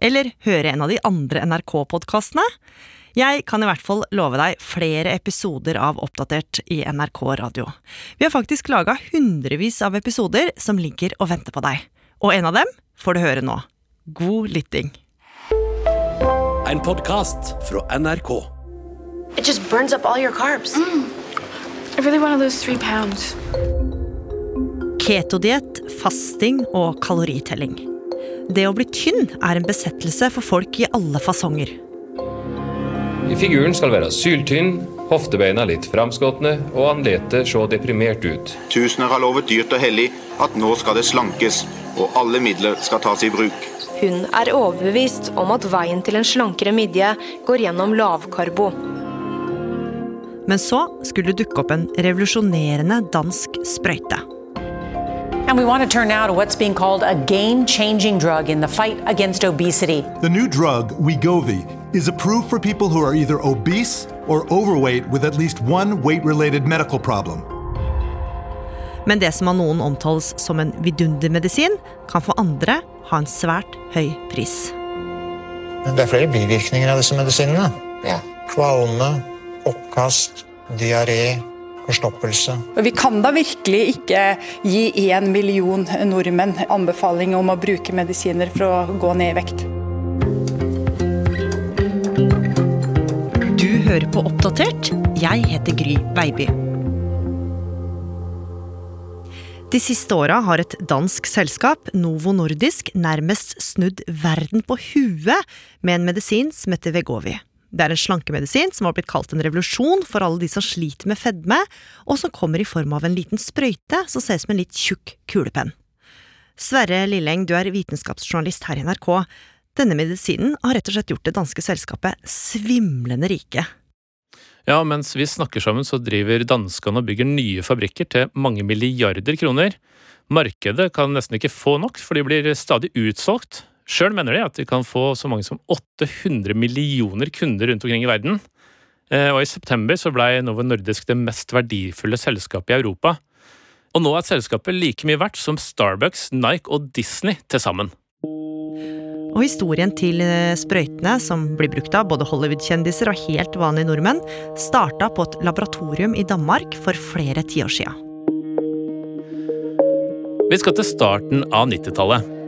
Eller høre en av de andre NRK-podkastene? Jeg kan i hvert fall love deg flere episoder av Oppdatert i NRK Radio. Vi har faktisk laga hundrevis av episoder som ligger og venter på deg. Og en av dem får du høre nå. God lytting. En podkast fra NRK. It just burns up all your carbs. I really want to lose three pounds. Ketodiett, fasting og kaloritelling. Det å bli tynn er en besettelse for folk i alle fasonger. Figuren skal være syltynn, hoftebeina litt framskotne og andletet se deprimert ut. Tusener har lovet dyrt og hellig at nå skal det slankes, og alle midler skal tas i bruk. Hun er overbevist om at veien til en slankere midje går gjennom lavkarbo. Men så skulle det dukke opp en revolusjonerende dansk sprøyte. And we want to turn now to what's being called a game changing drug in the fight against obesity. The new drug, Wegovy, is approved for people who are either obese or overweight with at least one weight related medical problem. Men det som av noen omtales som en vidundermedisin, kan for andre ha en svært høy pris. Men det er flere bivirkninger av disse medisinene. Kvalme, oppkast, diaré, forstoppelse. Vi kan da virkelig ikke gi én million nordmenn anbefaling om å bruke medisiner for å gå ned i vekt. Du hører på Oppdatert. Jeg heter Gry Veiby. De siste åra har et dansk selskap, Novo Nordisk, nærmest snudd verden på huet med en medisin som heter Vegovi. Det er en slankemedisin som har blitt kalt en revolusjon for alle de som sliter med fedme, og som kommer i form av en liten sprøyte som ser ut som en litt tjukk kulepenn. Sverre Lilleng, du er vitenskapsjournalist her i NRK. Denne medisinen har rett og slett gjort det danske selskapet svimlende rike. Ja, mens vi snakker sammen, så driver danskene og bygger nye fabrikker til mange milliarder kroner. Markedet kan nesten ikke få nok, for de blir stadig utsolgt. Sjøl mener de at de kan få så mange som 800 millioner kunder rundt omkring i verden. Eh, og i september så blei Novo Nordisk det mest verdifulle selskapet i Europa. Og nå er selskapet like mye verdt som Starbucks, Nike og Disney til sammen. Og historien til eh, sprøytene, som blir brukt av både Hollywood-kjendiser og helt vanlige nordmenn, starta på et laboratorium i Danmark for flere tiår sia. Vi skal til starten av 90-tallet.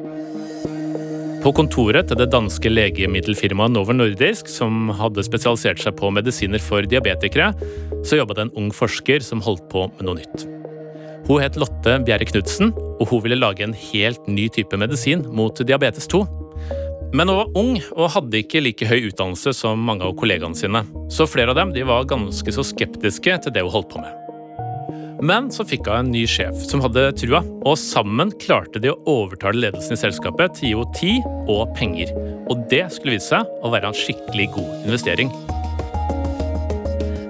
På kontoret til det danske legemiddelfirmaet Novo Nordisk, som hadde spesialisert seg på medisiner for diabetikere, så jobba det en ung forsker som holdt på med noe nytt. Hun het Lotte Bjerre Knutsen, og hun ville lage en helt ny type medisin mot diabetes 2. Men hun var ung og hadde ikke like høy utdannelse som mange av kollegaene sine, så flere av dem de var ganske så skeptiske til det hun holdt på med. Men så fikk hun en ny sjef som hadde trua, og sammen klarte de å overtale ledelsen i selskapet til å gi tid og penger. Og det skulle vise seg å være en skikkelig god investering.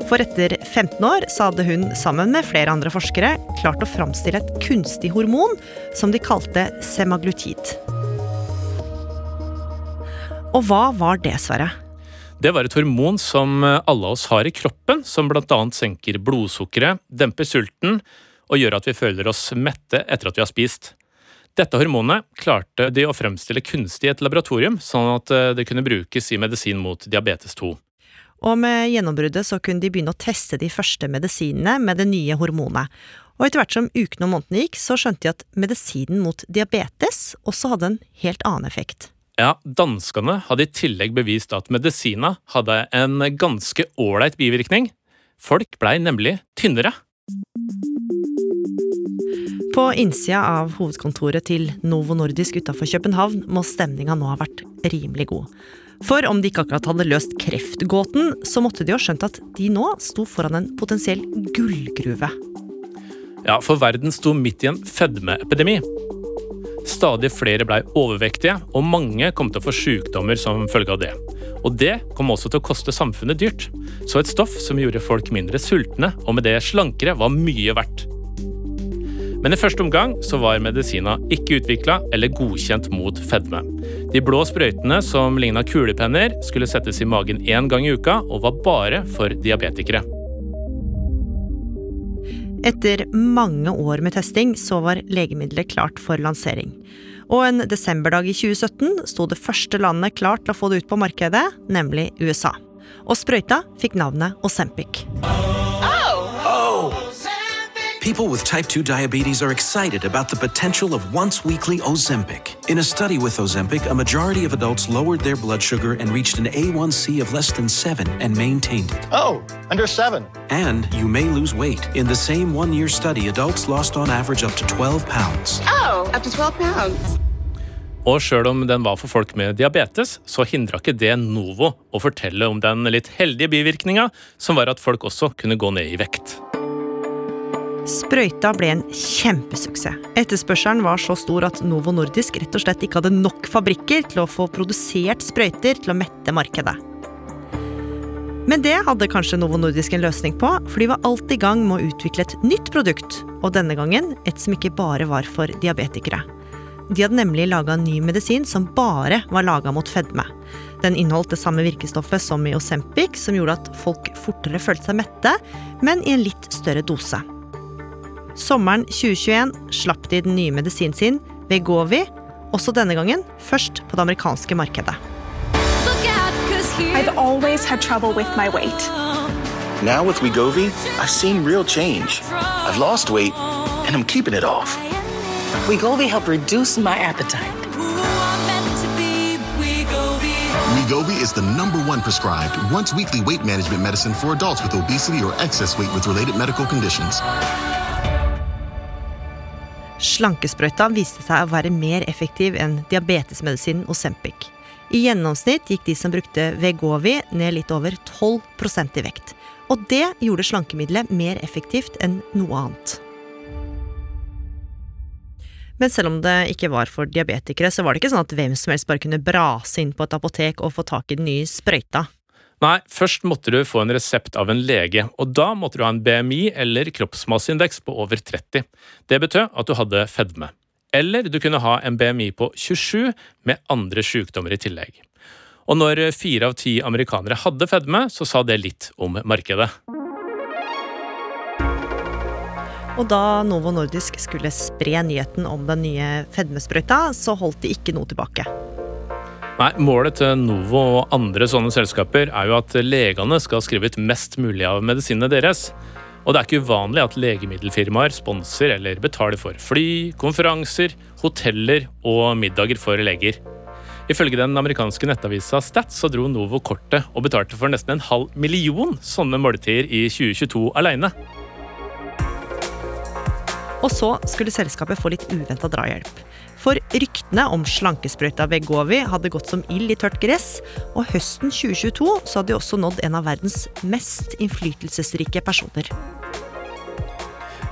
For etter 15 år så hadde hun sammen med flere andre forskere klart å framstille et kunstig hormon som de kalte semaglutid. Og hva var det, Sverre? Det var et hormon som alle oss har i kroppen, som bl.a. senker blodsukkeret, demper sulten og gjør at vi føler oss mette etter at vi har spist. Dette hormonet klarte de å fremstille kunstig i et laboratorium, sånn at det kunne brukes i medisin mot diabetes 2. Og med gjennombruddet så kunne de begynne å teste de første medisinene med det nye hormonet. Og etter hvert som ukene og månedene gikk, så skjønte de at medisinen mot diabetes også hadde en helt annen effekt. Ja, danskene hadde i tillegg bevist at medisina hadde en ganske ålreit bivirkning. Folk blei nemlig tynnere. På innsida av hovedkontoret til Novo Nordisk utafor København må stemninga nå ha vært rimelig god. For om de ikke akkurat hadde løst kreftgåten, så måtte de ha skjønt at de nå sto foran en potensiell gullgruve. Ja, for verden sto midt i en fedmeepidemi. Stadig flere blei overvektige, og mange kom til å få sykdommer som følge av det. Og det kom også til å koste samfunnet dyrt. Så et stoff som gjorde folk mindre sultne, og med det slankere, var mye verdt. Men i første omgang så var medisina ikke utvikla eller godkjent mot fedme. De blå sprøytene som ligna kulepenner, skulle settes i magen én gang i uka og var bare for diabetikere. Etter mange år med testing så var legemiddelet klart for lansering. Og en desemberdag i 2017 sto det første landet klart til å få det ut på markedet, nemlig USA. Og sprøyta fikk navnet Osempic. People with type 2 diabetes are excited about the potential of once weekly Ozempic. In a study with Ozempic, a majority of adults lowered their blood sugar and reached an A1C of less than 7 and maintained it. Oh, under 7. And you may lose weight. In the same one year study, adults lost on average up to 12 pounds. Oh, up to 12 pounds. Og sjøl om den var for folk med diabetes, så hindra ikke det Novo å fortelle om den litt heldige bivirkninga, som var at folk også kunne gå ned i vekt. Sprøyta ble en kjempesuksess. Etterspørselen var så stor at Novo Nordisk rett og slett ikke hadde nok fabrikker til å få produsert sprøyter til å mette markedet. Men det hadde kanskje Novo Nordisk en løsning på, for de var alltid i gang med å utvikle et nytt produkt, og denne gangen et som ikke bare var for diabetikere. De hadde nemlig laga ny medisin som bare var laga mot fedme. Den inneholdt det samme virkestoffet som i Osempic, som gjorde at folk fortere følte seg mette, men i en litt større dose. Sommeren 2021 slapp de den nye medisinen sin, Vegovi, også denne gangen først på det amerikanske markedet. I've always had trouble with my weight. Now with Wegovy, I've seen real change. I've lost weight, and I'm keeping it off. Wegovy helped reduce my appetite. Wegovy is the number one prescribed once weekly weight management medicine for adults with obesity or excess weight with related medical conditions. Slankesprøyta viste seg å være mer effektiv enn diabetesmedisinen Osempic. I gjennomsnitt gikk de som brukte Vegovi ned litt over 12% i vekt. Og det gjorde slankemiddelet mer effektivt enn noe annet. Men selv om det ikke var for diabetikere, så var det ikke sånn at hvem som helst bare kunne brase inn på et apotek og få tak i den nye sprøyta. Nei, først måtte du få en resept av en lege, og da måtte du ha en BMI eller kroppsmasseindeks på over 30. Det betød at du hadde fedme. Eller du kunne ha en BMI på 27 med andre sykdommer i tillegg. Og når fire av ti amerikanere hadde fedme, så sa det litt om markedet. Og da Novo Nordisk skulle spre nyheten om den nye fedmesprøyta, så holdt de ikke noe tilbake. Nei, Målet til Novo og andre sånne selskaper er jo at legene skal skrive ut mest mulig av medisinene deres. Og det er ikke uvanlig at legemiddelfirmaer sponser eller betaler for fly, konferanser, hoteller og middager for leger. Ifølge den amerikanske nettavisa Stats så dro Novo kortet og betalte for nesten en halv million sånne måltider i 2022 aleine. Og så skulle selskapet få litt uventa drahjelp. For ryktene om slankesprøyta Vegovi hadde gått som ild i tørt gress, og høsten 2022 så hadde de også nådd en av verdens mest innflytelsesrike personer.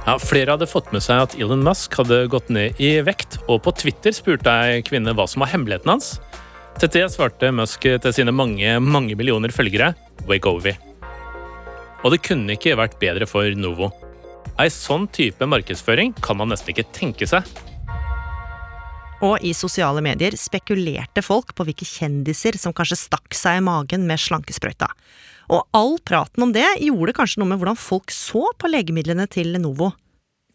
Ja, Flere hadde fått med seg at Elon Musk hadde gått ned i vekt, og på Twitter spurte ei kvinne hva som var hemmeligheten hans. Til det svarte Musk til sine mange, mange millioner følgere Wegovi. Og det kunne ikke vært bedre for Novo. Ei sånn type markedsføring kan man nesten ikke tenke seg. Og i sosiale medier spekulerte folk på hvilke kjendiser som kanskje stakk seg i magen med slankesprøyta. Og all praten om det gjorde kanskje noe med hvordan folk så på legemidlene til Lenovo.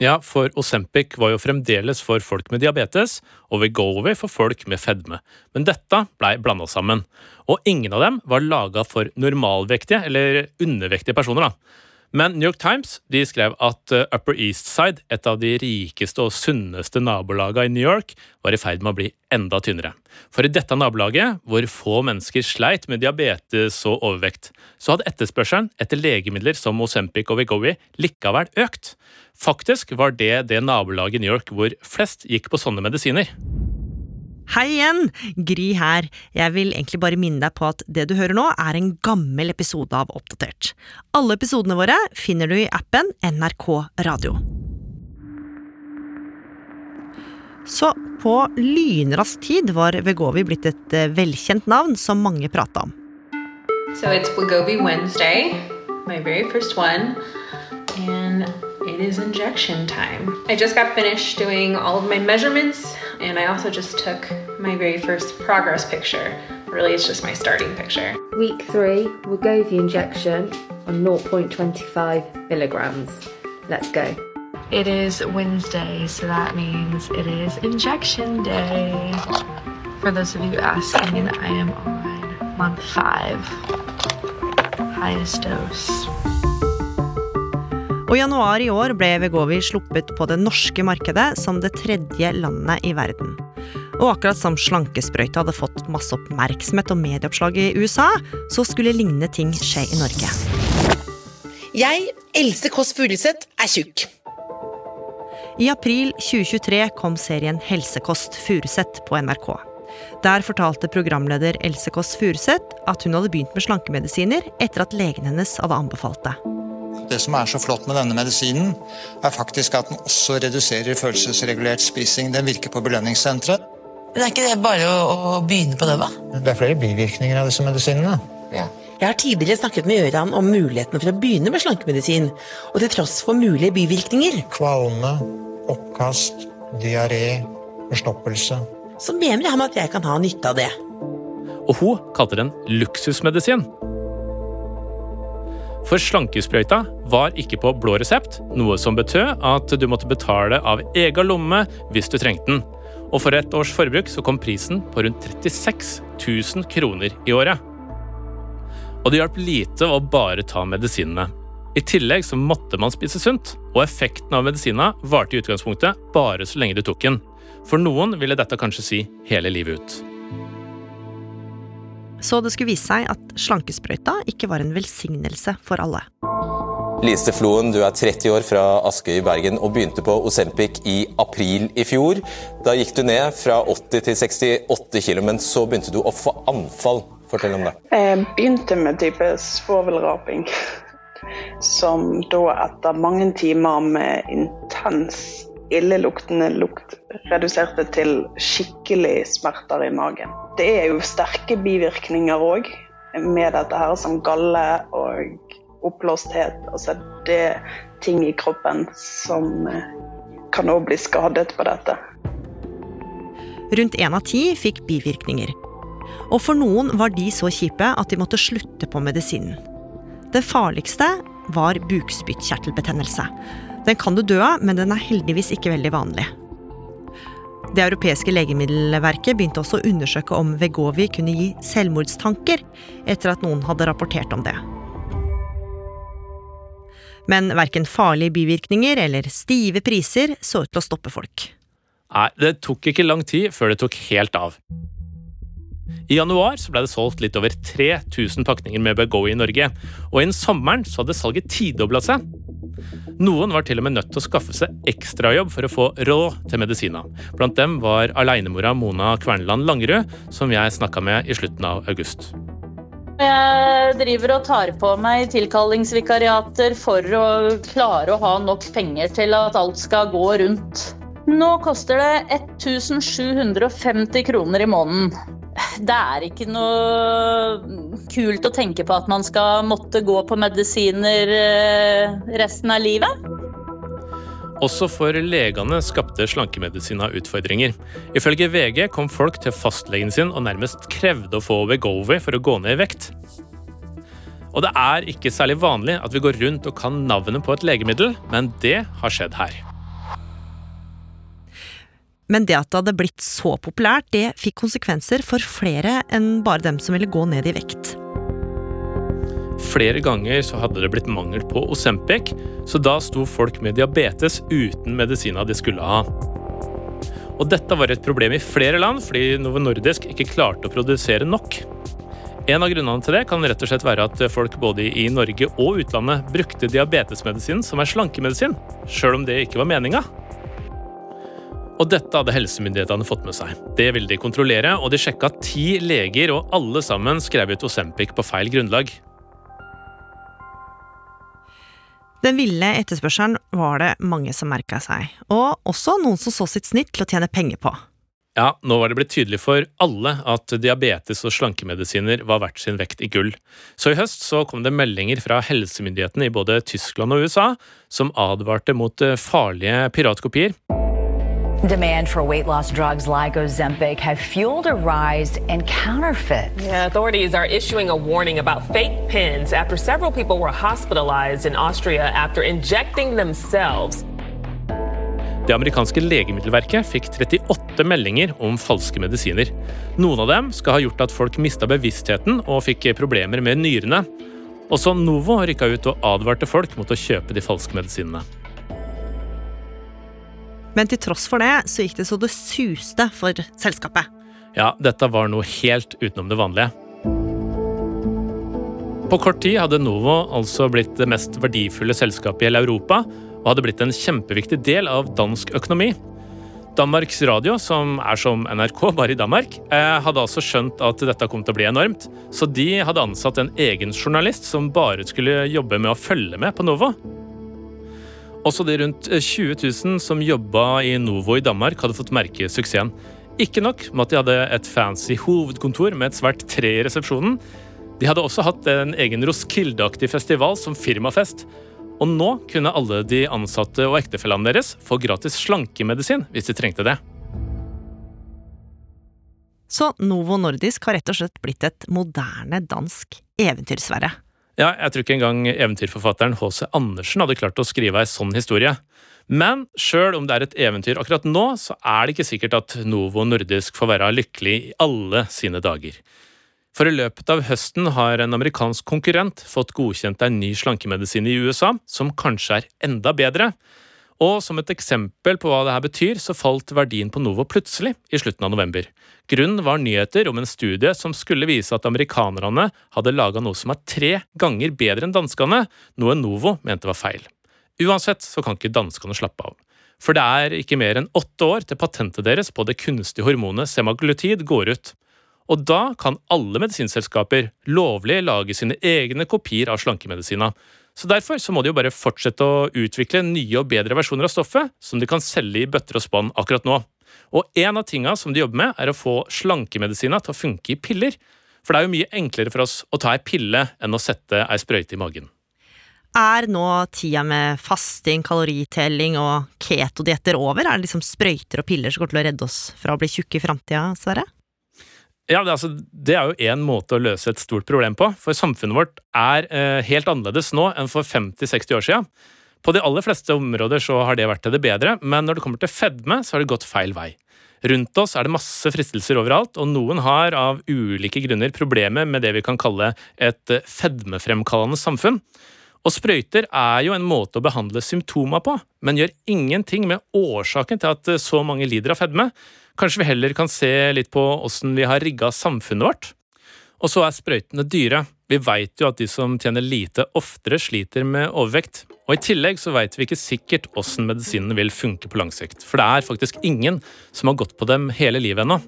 Ja, for Osempic var jo fremdeles for folk med diabetes, og Vegovi for folk med fedme. Men dette blei blanda sammen. Og ingen av dem var laga for normalvektige eller undervektige personer. da. Men New York Times de skrev at uh, Upper East Side, et av de rikeste og sunneste nabolagene i New York, var i ferd med å bli enda tynnere. For i dette nabolaget, hvor få mennesker sleit med diabetes og overvekt, så hadde etterspørselen etter legemidler som Osempic og Wegovy likevel økt. Faktisk var det det nabolaget i New York hvor flest gikk på sånne medisiner. Hei igjen! Gry her. Jeg vil egentlig bare minne deg på at det du hører nå, er en gammel episode av Oppdatert. Alle episodene våre finner du i appen NRK Radio. Så på lynrask tid var Vegovi blitt et eh, velkjent navn som mange prata om. So it's Wegovy Wednesday, my very first one, and it is injection time. I just got finished doing all of my measurements, and I also just took my very first progress picture. Really, it's just my starting picture. Week three, Wegovy injection on 0.25 milligrams. Let's go. It is Wednesday, so that means it is injection day. For those of you asking, I am on month five, highest dose. Og I januar i år ble Vegovi sluppet på det norske markedet som det tredje landet i verden. Og akkurat som slankesprøyta hadde fått masse oppmerksomhet og medieoppslag i USA, så skulle lignende ting skje i Norge. Jeg, Else Kåss Furuseth, er tjukk. I april 2023 kom serien Helsekost Furuseth på NRK. Der fortalte programleder Else Kåss Furuseth at hun hadde begynt med slankemedisiner etter at legen hennes hadde anbefalt det. Det som er så flott med denne medisinen, er faktisk at den også reduserer følelsesregulert spising. Den virker på belønningssenteret. Men er ikke det bare å, å begynne på det, da? Det er flere bivirkninger av disse medisinene. Jeg har tidligere snakket med Gøran om muligheten for å begynne med slankemedisin, og til tross for mulige bivirkninger. Kvalme, oppkast, diaré, forstoppelse. Så mener han at jeg kan ha nytte av det. Og hun kalte den luksusmedisin. For slankesprøyta var ikke på blå resept, noe som betød at du måtte betale av egen lomme hvis du trengte den. Og for et års forbruk så kom prisen på rundt 36 000 kroner i året. Og det hjalp lite å bare ta medisinene. I tillegg så måtte man spise sunt, og effekten av medisina varte i utgangspunktet bare så lenge du tok den. For noen ville dette kanskje si hele livet ut. Så det skulle vise seg at slankesprøyta ikke var en velsignelse for alle. Lise Floen, du er 30 år fra Askøy i Bergen og begynte på Osempic i april i fjor. Da gikk du ned fra 80 til 68 kg, men så begynte du å få anfall. Fortell om det. Jeg begynte med type svovelraping, som da etter mange timer med intens illeluktende lukt reduserte til skikkelig smerter i magen. Det er jo sterke bivirkninger òg med dette her, som galle og oppblåsthet. Altså det er ting i kroppen som kan òg bli skadet på dette. Rundt én av ti fikk bivirkninger. Og for noen var de så kjipe at de måtte slutte på medisinen. Det farligste var bukspyttkjertelbetennelse. Den kan du dø av, men den er heldigvis ikke veldig vanlig. Det europeiske legemiddelverket begynte også å undersøke om Vegovi kunne gi selvmordstanker, etter at noen hadde rapportert om det. Men verken farlige bivirkninger eller stive priser så ut til å stoppe folk. Nei, det tok ikke lang tid før det tok helt av. I januar ble det solgt litt over 3000 pakninger med Begoe i Norge, og innen sommeren hadde salget tidobla seg. Noen var til og med nødt til å skaffe seg ekstrajobb for å få råd til medisina. Blant dem var alenemora Mona Kverneland Langerud, som jeg snakka med i slutten av august. Jeg driver og tar på meg tilkallingsvikariater for å klare å ha nok penger til at alt skal gå rundt. Nå koster det 1750 kroner i måneden. Det er ikke noe kult å tenke på at man skal måtte gå på medisiner resten av livet. Også for legene skapte slankemedisina utfordringer. Ifølge VG kom folk til fastlegen sin og nærmest krevde å få Wegovy for å gå ned i vekt. Og det er ikke særlig vanlig at vi går rundt og kan navnet på et legemiddel, men det har skjedd her. Men det at det hadde blitt så populært, det fikk konsekvenser for flere enn bare dem som ville gå ned i vekt. Flere ganger så hadde det blitt mangel på Osempic, så da sto folk med diabetes uten medisina de skulle ha. Og dette var et problem i flere land, fordi Novo Nordisk ikke klarte å produsere nok. En av grunnene til det kan rett og slett være at folk både i Norge og utlandet brukte diabetesmedisin som er slankemedisin, sjøl om det ikke var meninga. Og dette hadde helsemyndighetene fått med seg. Det ville de kontrollere, og de sjekka ti leger, og alle sammen skrev ut Osempic på feil grunnlag. Den ville etterspørselen var det mange som merka seg, og også noen som så sitt snitt til å tjene penger på. Ja, nå var det blitt tydelig for alle at diabetes og slankemedisiner var verdt sin vekt i gull. Så i høst så kom det meldinger fra helsemyndighetene i både Tyskland og USA som advarte mot eh, farlige piratkopier. Demand for weight loss drugs like Ozempic have fueled a rise in counterfeits. Yeah, authorities are issuing a warning about fake pens after several people were hospitalized in Austria after injecting themselves. Det amerikanske legemiddelverket fikk 38 meldinger om falske medisiner. Noen av dem skal ha gjort at folk mista bevisstheten og fikk problemer med nyrene. Også Novo rykka ut og advarte folk mot å kjøpe de falske medisinene. Men til tross for det så gikk det så det suste for selskapet. Ja, dette var noe helt utenom det vanlige. På kort tid hadde Novo altså blitt det mest verdifulle selskapet i hele Europa, og hadde blitt en kjempeviktig del av dansk økonomi. Danmarks Radio, som er som NRK, bare i Danmark, eh, hadde altså skjønt at dette kom til å bli enormt, så de hadde ansatt en egen journalist som bare skulle jobbe med å følge med på Novo. Også de rundt 20 000 som jobba i Novo i Danmark, hadde fått merke suksessen. Ikke nok med at de hadde et fancy hovedkontor med et svært tre i resepsjonen. De hadde også hatt en egen Roskilde-aktig festival som firmafest, og nå kunne alle de ansatte og ektefellene deres få gratis slankemedisin hvis de trengte det. Så Novo Nordisk har rett og slett blitt et moderne dansk eventyrsverre. Ja, jeg tror ikke engang eventyrforfatteren H.C. Andersen hadde klart å skrive ei sånn historie. Men sjøl om det er et eventyr akkurat nå, så er det ikke sikkert at Novo Nordisk får være lykkelig i alle sine dager. For i løpet av høsten har en amerikansk konkurrent fått godkjent en ny slankemedisin i USA, som kanskje er enda bedre. Og som et eksempel på hva det her betyr, så falt verdien på Novo plutselig i slutten av november. Grunnen var nyheter om en studie som skulle vise at amerikanerne hadde laga noe som er tre ganger bedre enn danskene, noe Novo mente var feil. Uansett så kan ikke danskene slappe av. For det er ikke mer enn åtte år til patentet deres på det kunstige hormonet semaglutid går ut. Og da kan alle medisinselskaper lovlig lage sine egne kopier av slankemedisina. Så derfor så må de jo bare fortsette å utvikle nye og bedre versjoner av stoffet, som de kan selge i bøtter og spann akkurat nå. Og en av tinga som de jobber med, er å få slankemedisina til å funke i piller. For det er jo mye enklere for oss å ta ei pille enn å sette ei sprøyte i magen. Er nå tida med fasting, kaloritelling og ketodietter over? Er det liksom sprøyter og piller som går til å redde oss fra å bli tjukke i framtida, Sverre? Ja, det, altså, det, er jo én måte å løse et stort problem på. For samfunnet vårt er eh, helt annerledes nå enn for 50-60 år siden. På de aller fleste områder så har det vært til det bedre, men når det kommer til fedme, så har det gått feil vei. Rundt oss er det masse fristelser overalt, og noen har av ulike grunner problemer med det vi kan kalle et eh, fedmefremkallende samfunn. Og sprøyter er jo en måte å behandle symptomer på, men gjør ingenting med årsaken til at eh, så mange lider av fedme. Kanskje vi heller kan se litt på åssen vi har rigga samfunnet vårt? Og så er sprøytene dyre. Vi veit jo at de som tjener lite, oftere sliter med overvekt. Og i tillegg så veit vi ikke sikkert åssen medisinen vil funke på lang sikt. For det er faktisk ingen som har gått på dem hele livet ennå.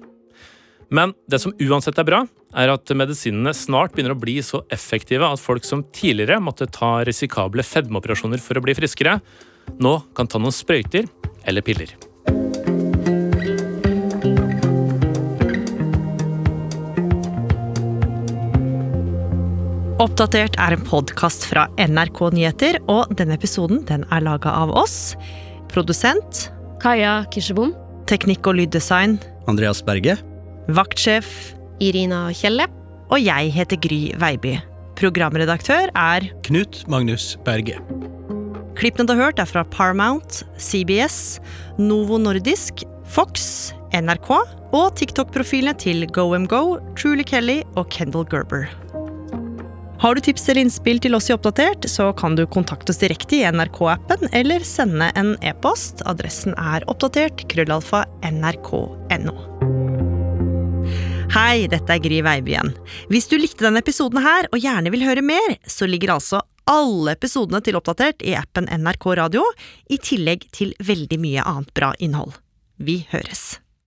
Men det som uansett er bra, er at medisinene snart begynner å bli så effektive at folk som tidligere måtte ta risikable fedmeoperasjoner for å bli friskere, nå kan ta noen sprøyter eller piller. Oppdatert er en podkast fra NRK Nyheter, og denne episoden den er laga av oss. Produsent Kaja Kirsebom. Teknikk og lyddesign Andreas Berge. Vaktsjef Irina Kjelle. Og jeg heter Gry Veiby. Programredaktør er Knut Magnus Berge. Klippene du har hørt, er fra Paramount, CBS, Novo Nordisk, Fox, NRK og TikTok-profilene til GoMGo, Truly Kelly og Kendal Gerber. Har du tips eller innspill til oss i Oppdatert, så kan du kontakte oss direkte i NRK-appen eller sende en e-post. Adressen er oppdatert krøllalfa nrk.no. Hei, dette er Gry Veiby igjen. Hvis du likte denne episoden her og gjerne vil høre mer, så ligger altså alle episodene til Oppdatert i appen NRK Radio, i tillegg til veldig mye annet bra innhold. Vi høres.